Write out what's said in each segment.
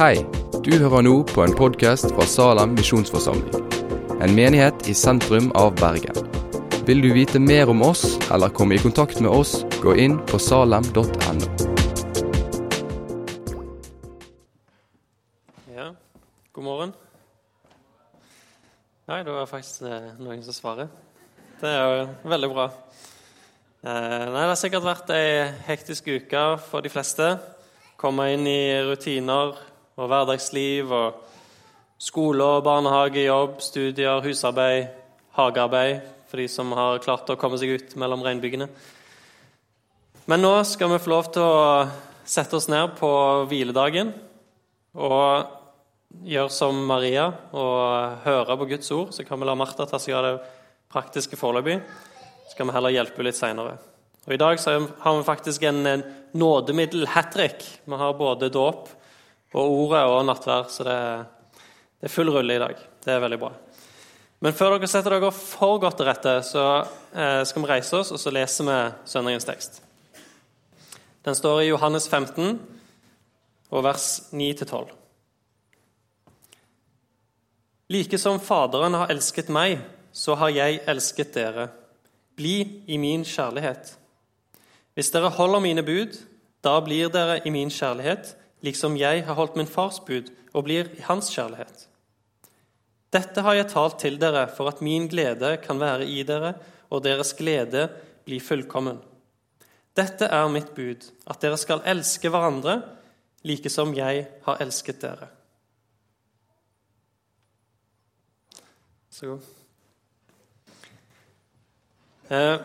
Hei, du hører nå på en podkast fra Salem misjonsforsamling. En menighet i sentrum av Bergen. Vil du vite mer om oss eller komme i kontakt med oss, gå inn på salem.no. Ja, god morgen. Nei, det var faktisk eh, noen som svarer. Det er jo veldig bra. Eh, nei, Det har sikkert vært ei hektisk uke for de fleste. Komme inn i rutiner og hverdagsliv og skole og barnehage, jobb, studier, husarbeid, hagearbeid for de som har klart å komme seg ut mellom regnbyggene. Men nå skal vi få lov til å sette oss ned på hviledagen og gjøre som Maria og høre på Guds ord. Så kan vi la Martha ta seg av det praktiske foreløpig. Så skal vi heller hjelpe litt seinere. Og I dag har vi faktisk en nådemiddel hat trick. Vi har både dåp og ordet og nattvær, så det, det er full rulle i dag. Det er veldig bra. Men før dere setter dere for godt til rette, så eh, skal vi reise oss og så leser vi søndagens tekst. Den står i Johannes 15, og vers 9-12. Like som Faderen har elsket meg, så har jeg elsket dere. Bli i min kjærlighet. Hvis dere holder mine bud, da blir dere i min kjærlighet, liksom jeg har holdt min fars bud og blir i hans kjærlighet. Dette har jeg talt til dere for at min glede kan være i dere, og deres glede bli fullkommen. Dette er mitt bud, at dere skal elske hverandre like som jeg har elsket dere. Så god. Eh,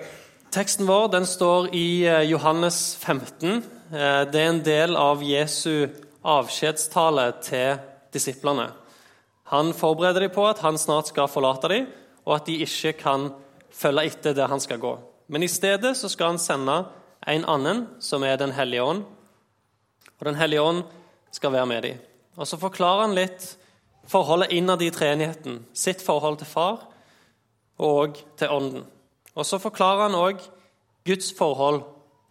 teksten vår den står i eh, Johannes 15. Eh, det er en del av Jesu avskjedstale til disiplene. Han forbereder dem på at han snart skal forlate dem, og at de ikke kan følge etter der han skal gå. Men i stedet så skal han sende en annen, som er Den hellige ånd. Og Den hellige ånd skal være med dem. Og Så forklarer han litt forholdet innad i treenigheten. Sitt forhold til far og til ånden. Og Så forklarer han òg Guds forhold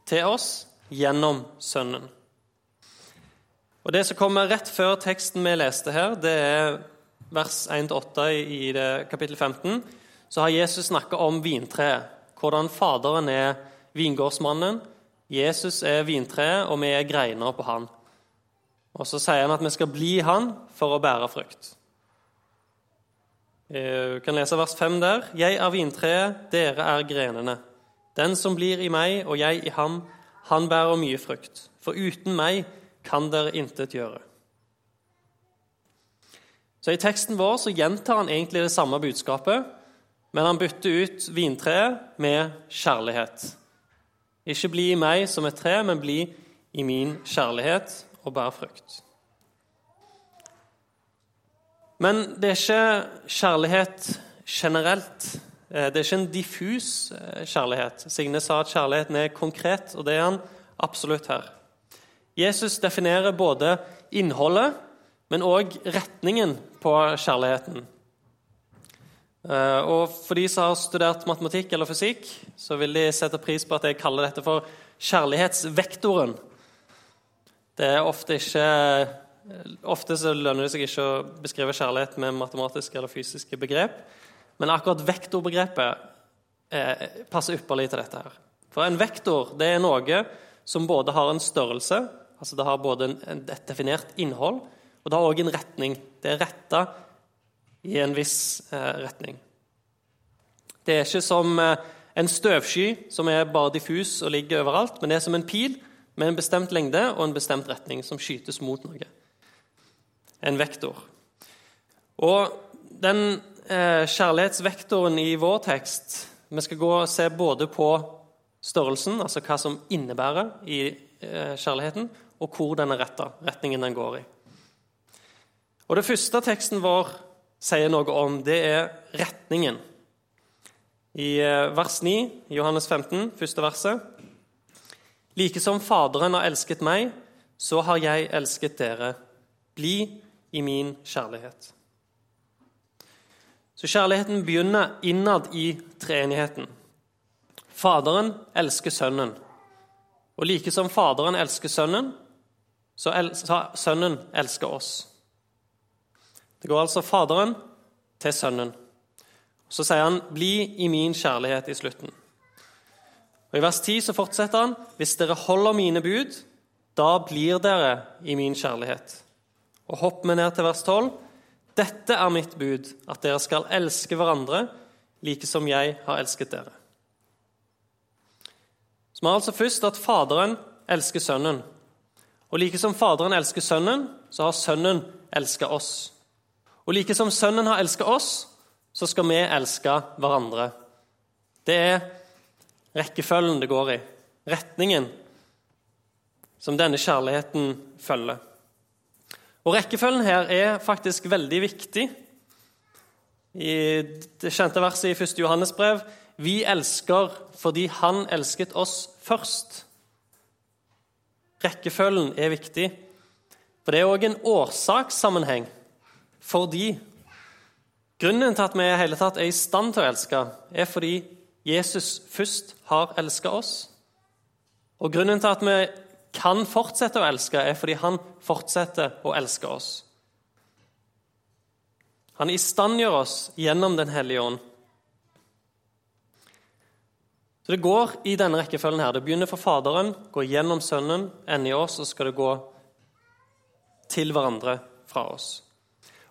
til oss gjennom Sønnen. Og Det som kommer rett før teksten vi leste her, det er vers 1-8 i kapittel 15. Så har Jesus snakka om vintreet, hvordan Faderen er vingårdsmannen. Jesus er vintreet, og vi er greiner på han. Og Så sier han at vi skal bli han for å bære frukt. Eh, du kan lese vers 5 der. Jeg er vintreet, dere er grenene. Den som blir i meg og jeg i ham, han bærer mye frukt. For uten meg kan dere intet gjøre. Så I teksten vår så gjentar han egentlig det samme budskapet, men han bytter ut vintreet med kjærlighet. Ikke bli i meg som et tre, men bli i min kjærlighet og bær frukt. Men det er ikke kjærlighet generelt. Eh, det er ikke en diffus eh, kjærlighet. Signe sa at kjærligheten er konkret, og det er han absolutt her. Jesus definerer både innholdet, men òg retningen på kjærligheten. Eh, og For de som har studert matematikk eller fysikk, så vil de sette pris på at jeg kaller dette for kjærlighetsvektoren. Det er ofte ikke Ofte så lønner det seg ikke å beskrive kjærlighet med matematiske eller fysiske begrep, men akkurat vektorbegrepet eh, passer ypperlig til dette. her. For en vektor det er noe som både har en størrelse, altså det har både et definert innhold, og det har òg en retning. Det er retta i en viss eh, retning. Det er ikke som eh, en støvsky som er bare diffus og ligger overalt, men det er som en pil med en bestemt lengde og en bestemt retning som skytes mot noe en vektor. Og den eh, kjærlighetsvektoren i vår tekst Vi skal gå og se både på størrelsen, altså hva som innebærer i eh, kjærligheten, og hvor den er retta, retningen den går i. Og Det første teksten vår sier noe om, det er retningen. I eh, vers 9, Johannes 15, første verset. Like som Faderen har elsket meg, så har jeg elsket dere. Bli i min kjærlighet. Så kjærligheten begynner innad i treenigheten. Faderen elsker Sønnen. Og like som Faderen elsker Sønnen, så har Sønnen elsker oss. Det går altså Faderen til Sønnen. Så sier han 'bli i min kjærlighet' i slutten. Og I vers 10 så fortsetter han 'hvis dere holder mine bud, da blir dere i min kjærlighet'. Og hopp med ned til vers 12. 'Dette er mitt bud, at dere skal elske hverandre like som jeg har elsket dere'. Så vi har altså først at Faderen elsker Sønnen. Og like som Faderen elsker Sønnen, så har Sønnen elska oss. Og like som Sønnen har elska oss, så skal vi elske hverandre. Det er rekkefølgen det går i, retningen som denne kjærligheten følger. Og Rekkefølgen her er faktisk veldig viktig. I det kjente verset i 1. Johannes brev Vi elsker fordi Han elsket oss først. Rekkefølgen er viktig, for det er òg en årsakssammenheng. Fordi Grunnen til at vi i hele tatt er i stand til å elske, er fordi Jesus først har elska oss. Og grunnen til at vi kan fortsette å elske, er fordi han fortsetter å elske oss. Han istandgjør oss gjennom Den hellige ånd. Så Det går i denne rekkefølgen. her. Det begynner for Faderen, går gjennom Sønnen, ender i oss, og skal det gå til hverandre fra oss.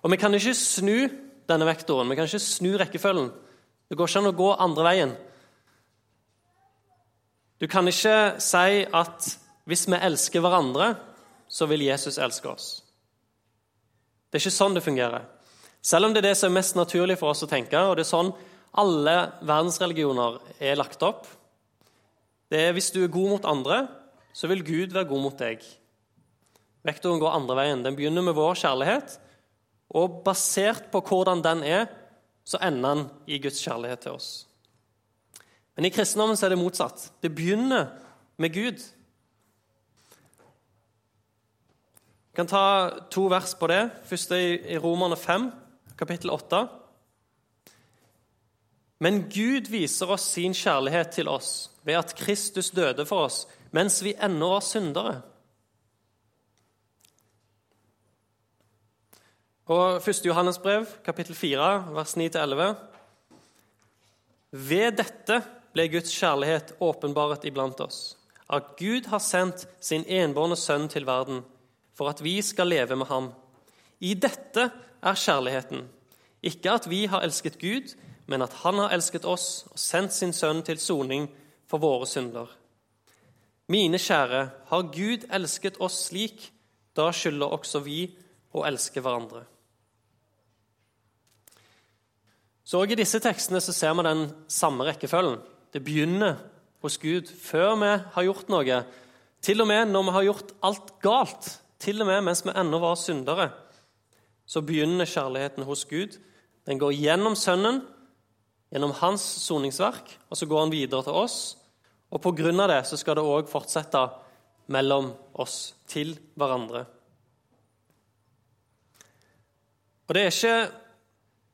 Og Vi kan ikke snu denne vektoren. Vi kan ikke snu rekkefølgen. Det går ikke an å gå andre veien. Du kan ikke si at hvis vi elsker hverandre, så vil Jesus elske oss. Det er ikke sånn det fungerer. Selv om det er det som er mest naturlig for oss å tenke, og det er sånn alle verdensreligioner er lagt opp. Det er Hvis du er god mot andre, så vil Gud være god mot deg. Vektoren går andre veien. Den begynner med vår kjærlighet, og basert på hvordan den er, så ender den i Guds kjærlighet til oss. Men i kristendommen er det motsatt. Det begynner med Gud. Vi kan ta to vers på det. Første i Romerne 5, kapittel 8. Men Gud viser oss sin kjærlighet til oss ved at Kristus døde for oss mens vi ennå var syndere. Og 1. Johannes brev, kapittel 4, vers 9-11. Ved dette ble Guds kjærlighet åpenbart iblant oss. At Gud har sendt sin enbårne sønn til verden for at vi skal leve med ham. I dette er kjærligheten. Ikke at vi har elsket Gud, men at han har elsket oss og sendt sin sønn til soning for våre synder. Mine kjære, har Gud elsket oss slik, da skylder også vi å elske hverandre. Så også I disse tekstene så ser vi den samme rekkefølgen. Det begynner hos Gud før vi har gjort noe. Til og med når vi har gjort alt galt, til og med mens vi ennå var syndere, så begynner kjærligheten hos Gud. Den går gjennom Sønnen, gjennom hans soningsverk, og så går han videre til oss. Og på grunn av det så skal det òg fortsette mellom oss, til hverandre. Og det er ikke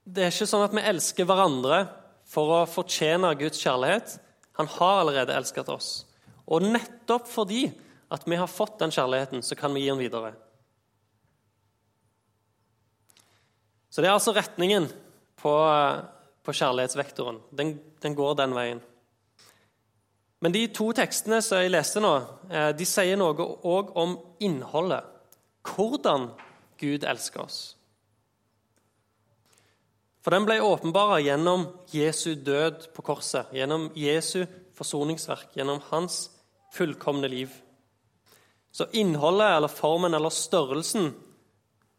det er ikke sånn at vi elsker hverandre for å fortjene Guds kjærlighet. Han har allerede elsket oss. Og nettopp fordi at vi har fått den kjærligheten, så kan vi gi den videre. Så det er altså retningen på, på kjærlighetsvektoren. Den, den, går den veien. Men de to tekstene som jeg leste nå, eh, de sier noe òg om innholdet. Hvordan Gud elsker oss. For den ble åpenbara gjennom Jesu død på korset, gjennom Jesu forsoningsverk, gjennom hans fullkomne liv. Så innholdet eller formen eller størrelsen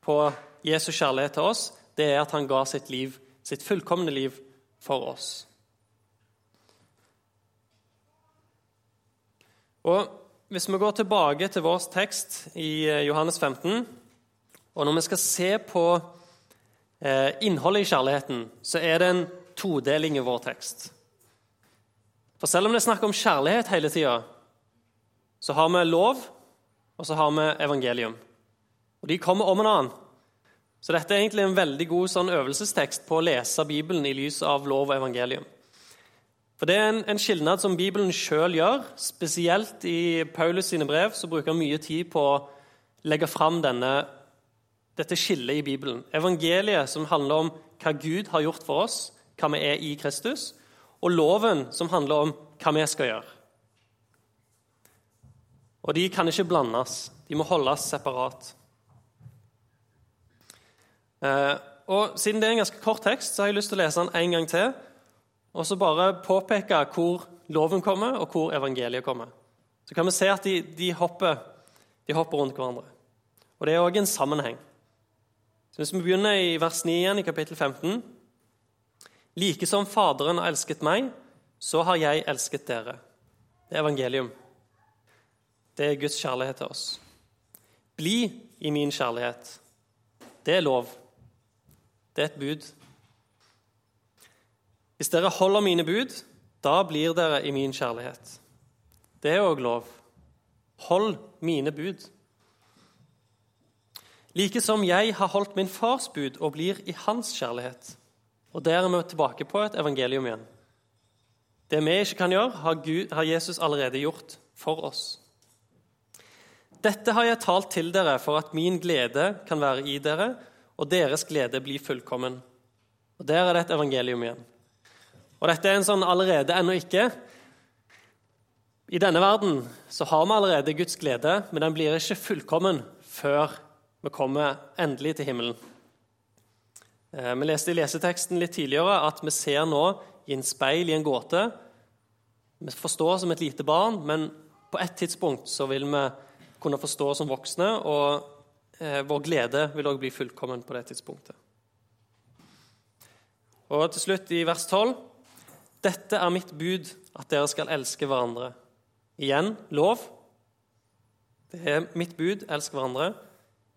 på Jesu kjærlighet til oss, det er at han ga sitt liv, sitt fullkomne liv, for oss. Og Hvis vi går tilbake til vår tekst i Johannes 15, og når vi skal se på Eh, innholdet i kjærligheten, så er det en todeling i vår tekst. For selv om det er snakk om kjærlighet hele tida, så har vi lov, og så har vi evangelium. Og de kommer om en annen. Så dette er egentlig en veldig god sånn øvelsestekst på å lese Bibelen i lys av lov og evangelium. For Det er en, en skilnad som Bibelen sjøl gjør. Spesielt i Paulus sine brev så bruker han mye tid på å legge fram denne, dette skillet i Bibelen. Evangeliet, som handler om hva Gud har gjort for oss, hva vi er i Kristus, og loven, som handler om hva vi skal gjøre. Og de kan ikke blandes. De må holdes separat. Eh, og Siden det er en ganske kort tekst, så har jeg lyst til å lese den en gang til. Og så bare påpeke hvor loven kommer, og hvor evangeliet kommer. Så kan vi se at de, de, hopper, de hopper, rundt hverandre. Og det er òg en sammenheng. Så Hvis vi begynner i vers 9 igjen, i kapittel 15 Like som Faderen har elsket meg, så har jeg elsket dere. Det er evangelium. Det er Guds kjærlighet til oss. Bli i min kjærlighet. Det er lov. Det er et bud. Hvis dere holder mine bud, da blir dere i min kjærlighet. Det er òg lov. Hold mine bud. Like som jeg har holdt min fars bud og blir i hans kjærlighet. Og Der er vi tilbake på et evangelium igjen. Det vi ikke kan gjøre, har, Jesus allerede gjort for oss. Dette har jeg talt til dere for at min glede kan være i dere, og deres glede blir fullkommen. Og Der er det et evangelium igjen. Og Dette er en sånn allerede, ennå ikke. I denne verden så har vi allerede Guds glede, men den blir ikke fullkommen før vi kommer endelig til himmelen. Eh, vi leste i leseteksten litt tidligere at vi ser nå i en speil i en gåte. Vi forstår som et lite barn, men på et tidspunkt så vil vi kunne forstå som voksne, og eh, vår glede vil også bli fullkommen på det tidspunktet. Og til slutt i vers 12.: Dette er mitt bud, at dere skal elske hverandre. Igjen lov. Det er mitt bud, elsk hverandre,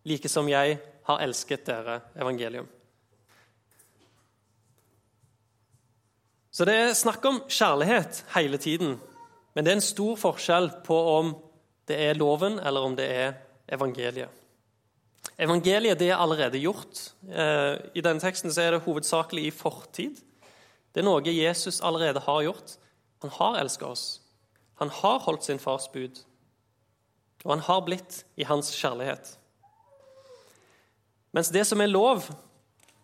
like som jeg har elsket dere. Evangelium. Så det er snakk om kjærlighet hele tiden. Men det er en stor forskjell på om det er loven, eller om det er evangeliet. Evangeliet det er allerede gjort. Eh, I denne teksten er det hovedsakelig i fortid. Det er noe Jesus allerede har gjort. Han har elsket oss. Han har holdt sin fars bud. Og han har blitt i hans kjærlighet. Mens det som er lov,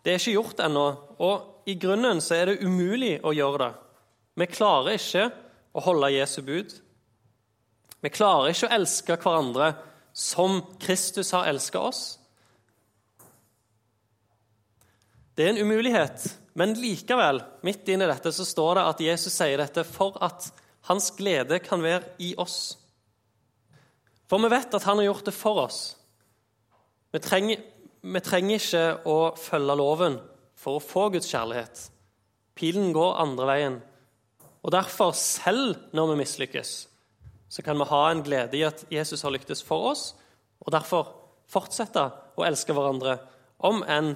det er ikke gjort ennå. Og i grunnen så er det umulig å gjøre det. Vi klarer ikke å holde Jesu bud. Vi klarer ikke å elske hverandre som Kristus har elsket oss. Det er en umulighet, men likevel, midt inni dette, så står det at Jesus sier dette for at hans glede kan være i oss. For vi vet at han har gjort det for oss. Vi trenger, vi trenger ikke å følge loven for å få Guds kjærlighet. Pilen går andre veien. Og Derfor, selv når vi mislykkes, så kan vi ha en glede i at Jesus har lyktes for oss, og derfor fortsette å elske hverandre, om enn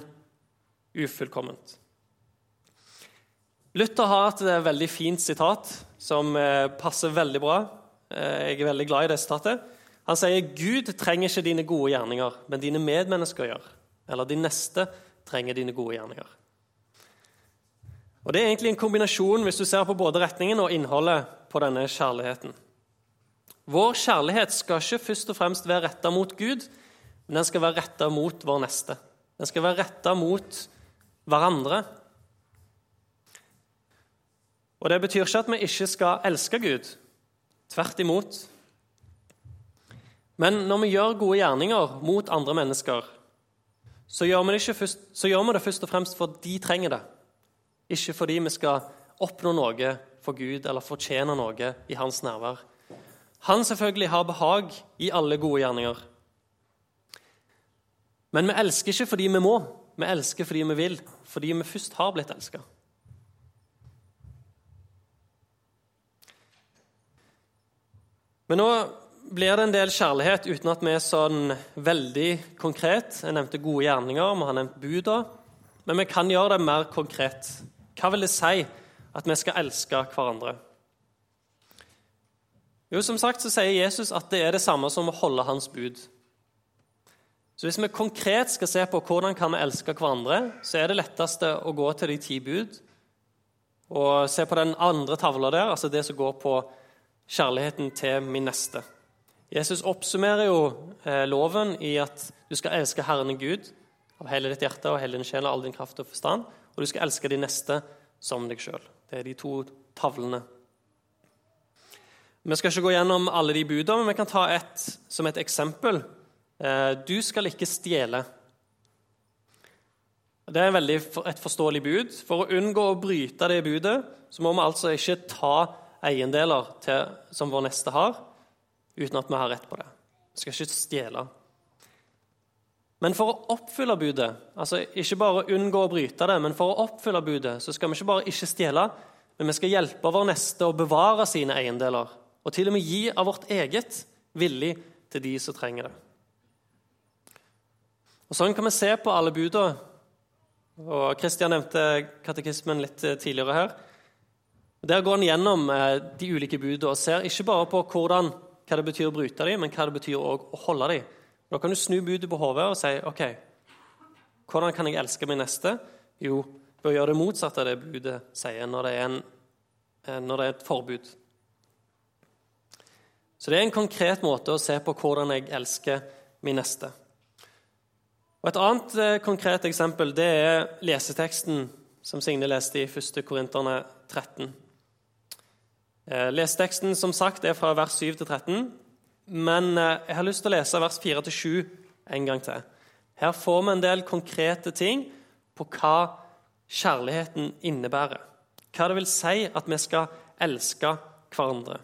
ufullkomment. Luther har et veldig fint sitat som eh, passer veldig bra. Eh, jeg er veldig glad i det sitatet. Han sier Gud trenger ikke dine gode gjerninger, men dine medmennesker gjør. Eller de neste trenger dine gode gjerninger. Og Det er egentlig en kombinasjon hvis du ser på både retningen og innholdet på denne kjærligheten. Vår kjærlighet skal ikke først og fremst være retta mot Gud, men den skal være retta mot vår neste. Den skal være retta mot hverandre. Og Det betyr ikke at vi ikke skal elske Gud. Tvert imot. Men når vi gjør gode gjerninger mot andre mennesker, så gjør, først, så gjør vi det først og fremst fordi de trenger det. Ikke fordi vi skal oppnå noe for Gud eller fortjene noe i hans nærvær. Han selvfølgelig har behag i alle gode gjerninger. Men vi elsker ikke fordi vi må, vi elsker fordi vi vil, fordi vi først har blitt elska. Men nå blir det en del kjærlighet uten at vi er sånn veldig konkret. Jeg nevnte gode gjerninger, vi har nevnt buda. Men vi kan gjøre det mer konkret. Hva vil det si at vi skal elske hverandre? Jo, som sagt så sier Jesus at det er det samme som å holde hans bud. Så Hvis vi konkret skal se på hvordan kan vi elske hverandre, så er det letteste å gå til de ti bud og se på den andre tavla der, altså det som går på kjærligheten til min neste. Jesus oppsummerer jo eh, loven i at du skal elske Herren din Gud av hele ditt hjerte og hele din sjel og all din kraft og forstand, og du skal elske de neste som deg sjøl. Det er de to tavlene. Vi skal ikke gå gjennom alle de budene, men vi kan ta ett som et eksempel. Eh, du skal ikke stjele. Det er veldig et forståelig bud. For å unngå å bryte det budet så må vi altså ikke ta eiendeler til, som vår neste har, uten at vi har rett på det. Vi skal ikke stjele. Men for å oppfylle budet, altså ikke bare unngå å bryte det, men for å oppfylle budet, så skal vi ikke bare ikke stjele, men vi skal hjelpe vår neste å bevare sine eiendeler, og til og med gi av vårt eget villig til de som trenger det. Og Sånn kan vi se på alle budene Kristian nevnte katekismen litt eh, tidligere her. Der går han gjennom eh, de ulike budene og ser ikke bare på hvordan, hva det betyr å bryte dem, men hva det betyr å holde dem. Da kan du snu budet på hodet og si ok, hvordan kan jeg elske min neste? Jo, ved å gjøre det motsatte av det budet sier når det er, en, eh, når det er et forbud. Så det er en konkret måte å se på hvordan jeg elsker min neste. Og Et annet eh, konkret eksempel det er leseteksten som Signe leste i 1. Korinterne 13. Eh, leseteksten som sagt er fra vers 7 til 13, men eh, jeg har lyst til å lese vers 4 til 7 en gang til. Her får vi en del konkrete ting på hva kjærligheten innebærer. Hva det vil si at vi skal elske hverandre.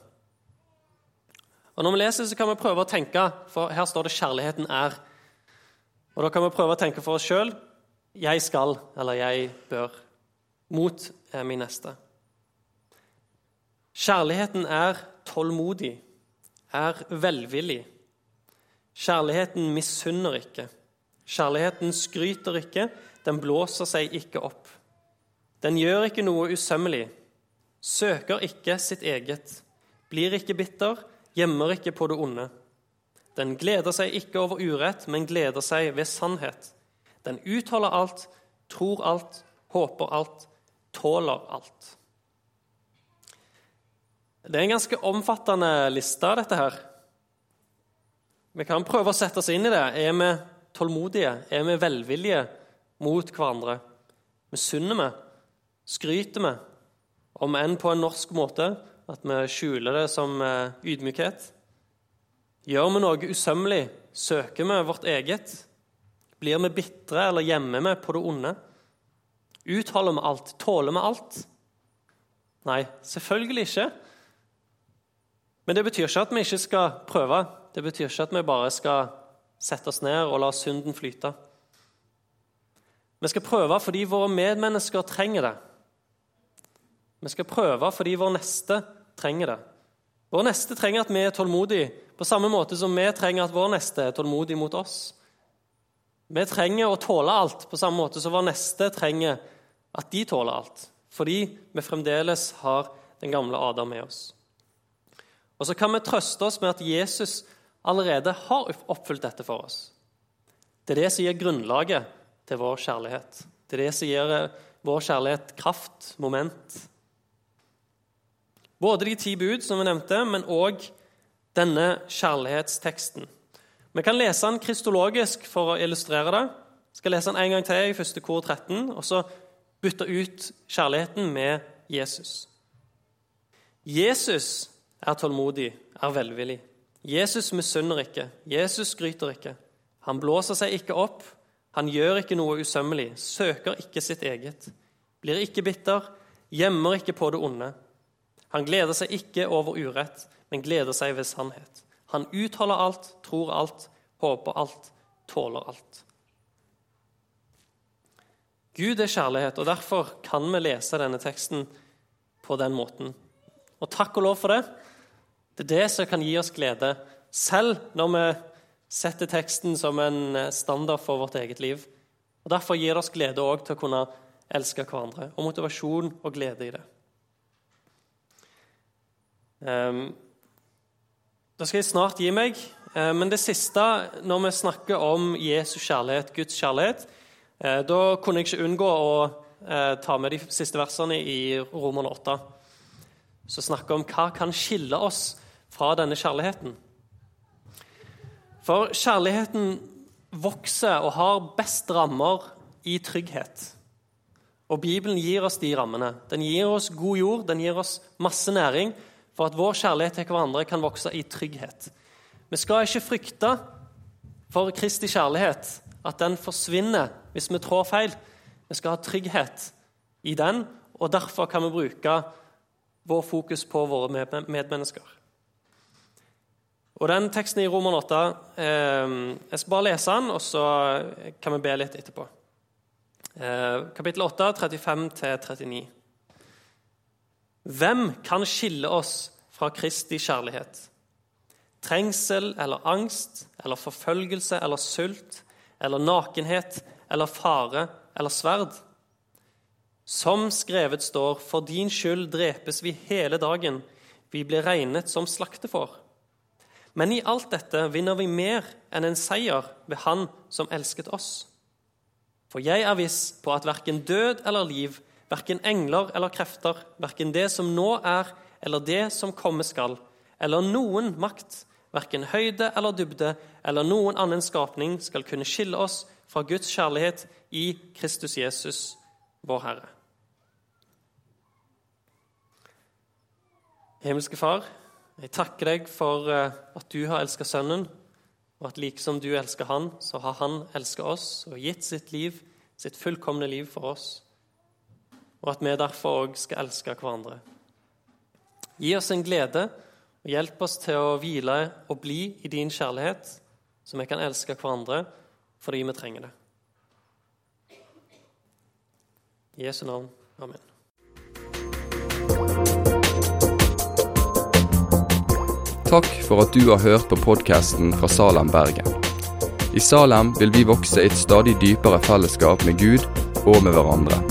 Og Når vi leser, så kan vi prøve å tenke, for her står det 'kjærligheten er'. Og Da kan vi prøve å tenke for oss sjøl jeg skal, eller jeg bør, mot min neste. Kjærligheten er tålmodig, er velvillig. Kjærligheten misunner ikke. Kjærligheten skryter ikke, den blåser seg ikke opp. Den gjør ikke noe usømmelig, søker ikke sitt eget, blir ikke bitter, gjemmer ikke på det onde. Den gleder seg ikke over urett, men gleder seg ved sannhet. Den utholder alt, tror alt, håper alt, tåler alt. Det er en ganske omfattende liste, dette her. Vi kan prøve å sette oss inn i det. Er vi tålmodige? Er vi velvillige mot hverandre? Misunner vi? Skryter vi? Om enn på en norsk måte, at vi skjuler det som eh, ydmykhet? Gjør vi noe usømmelig, søker vi vårt eget? Blir vi bitre eller gjemmer vi på det onde? Utholder vi alt? Tåler vi alt? Nei, selvfølgelig ikke. Men det betyr ikke at vi ikke skal prøve. Det betyr ikke at vi bare skal sette oss ned og la synden flyte. Vi skal prøve fordi våre medmennesker trenger det. Vi skal prøve fordi vår neste trenger det. Vår neste trenger at vi er tålmodige, på samme måte som vi trenger at vår neste er tålmodig mot oss. Vi trenger å tåle alt på samme måte som vår neste trenger at de tåler alt. Fordi vi fremdeles har den gamle Adam med oss. Og så kan vi trøste oss med at Jesus allerede har oppfylt dette for oss. Det er det som gir grunnlaget til vår kjærlighet. Det er det som gir vår kjærlighet kraft, moment, både de ti bud, som vi nevnte, men òg denne kjærlighetsteksten. Vi kan lese den kristologisk for å illustrere det. Jeg skal lese den en gang til i første kor 13, og så bytte ut kjærligheten med Jesus. Jesus er tålmodig, er velvillig. Jesus misunner ikke, Jesus skryter ikke. Han blåser seg ikke opp, han gjør ikke noe usømmelig, søker ikke sitt eget. Blir ikke bitter, gjemmer ikke på det onde. Han gleder seg ikke over urett, men gleder seg ved sannhet. Han utholder alt, tror alt, håper alt, tåler alt. Gud er kjærlighet, og derfor kan vi lese denne teksten på den måten. Og takk og lov for det. Det er det som kan gi oss glede, selv når vi setter teksten som en standard for vårt eget liv. Og Derfor gir det oss glede òg til å kunne elske hverandre, og motivasjon og glede i det. Ehm, da skal jeg snart gi meg. Ehm, men det siste, når vi snakker om Jesus kjærlighet, Guds kjærlighet, eh, da kunne jeg ikke unngå å eh, ta med de siste versene i Romerne 8, som snakker om hva kan skille oss fra denne kjærligheten. For kjærligheten vokser og har best rammer i trygghet. Og Bibelen gir oss de rammene. Den gir oss god jord, den gir oss masse næring for at vår kjærlighet til hverandre kan vokse i trygghet. Vi skal ikke frykte for Kristi kjærlighet, at den forsvinner hvis vi trår feil. Vi skal ha trygghet i den, og derfor kan vi bruke vår fokus på våre medmennesker. Og den teksten i Roman 8 eh, Jeg skal bare lese den, og så kan vi be litt etterpå. Eh, kapittel 8, 35-39. Hvem kan skille oss fra Kristi kjærlighet? Trengsel eller angst eller forfølgelse eller sult eller nakenhet eller fare eller sverd? Som skrevet står, for din skyld drepes vi hele dagen, vi blir regnet som slaktefår. Men i alt dette vinner vi mer enn en seier ved Han som elsket oss. For jeg er viss på at verken død eller liv, verken engler eller krefter, verken det som nå er eller det som komme skal, eller noen makt, verken høyde eller dybde eller noen annen skapning skal kunne skille oss fra Guds kjærlighet i Kristus Jesus, vår Herre. Himmelske Far, jeg takker deg for eh, at du har elsket Sønnen, og at like som du elsker Han, så har Han elsket oss og gitt sitt liv, sitt fullkomne liv for oss, og at vi derfor òg skal elske hverandre. Gi oss en glede og hjelp oss til å hvile og bli i din kjærlighet, så vi kan elske hverandre fordi vi trenger det. I Jesu navn. Amen. Takk for at du har hørt på podkasten fra Salem, Bergen. I Salem vil vi vokse i et stadig dypere fellesskap med Gud og med hverandre.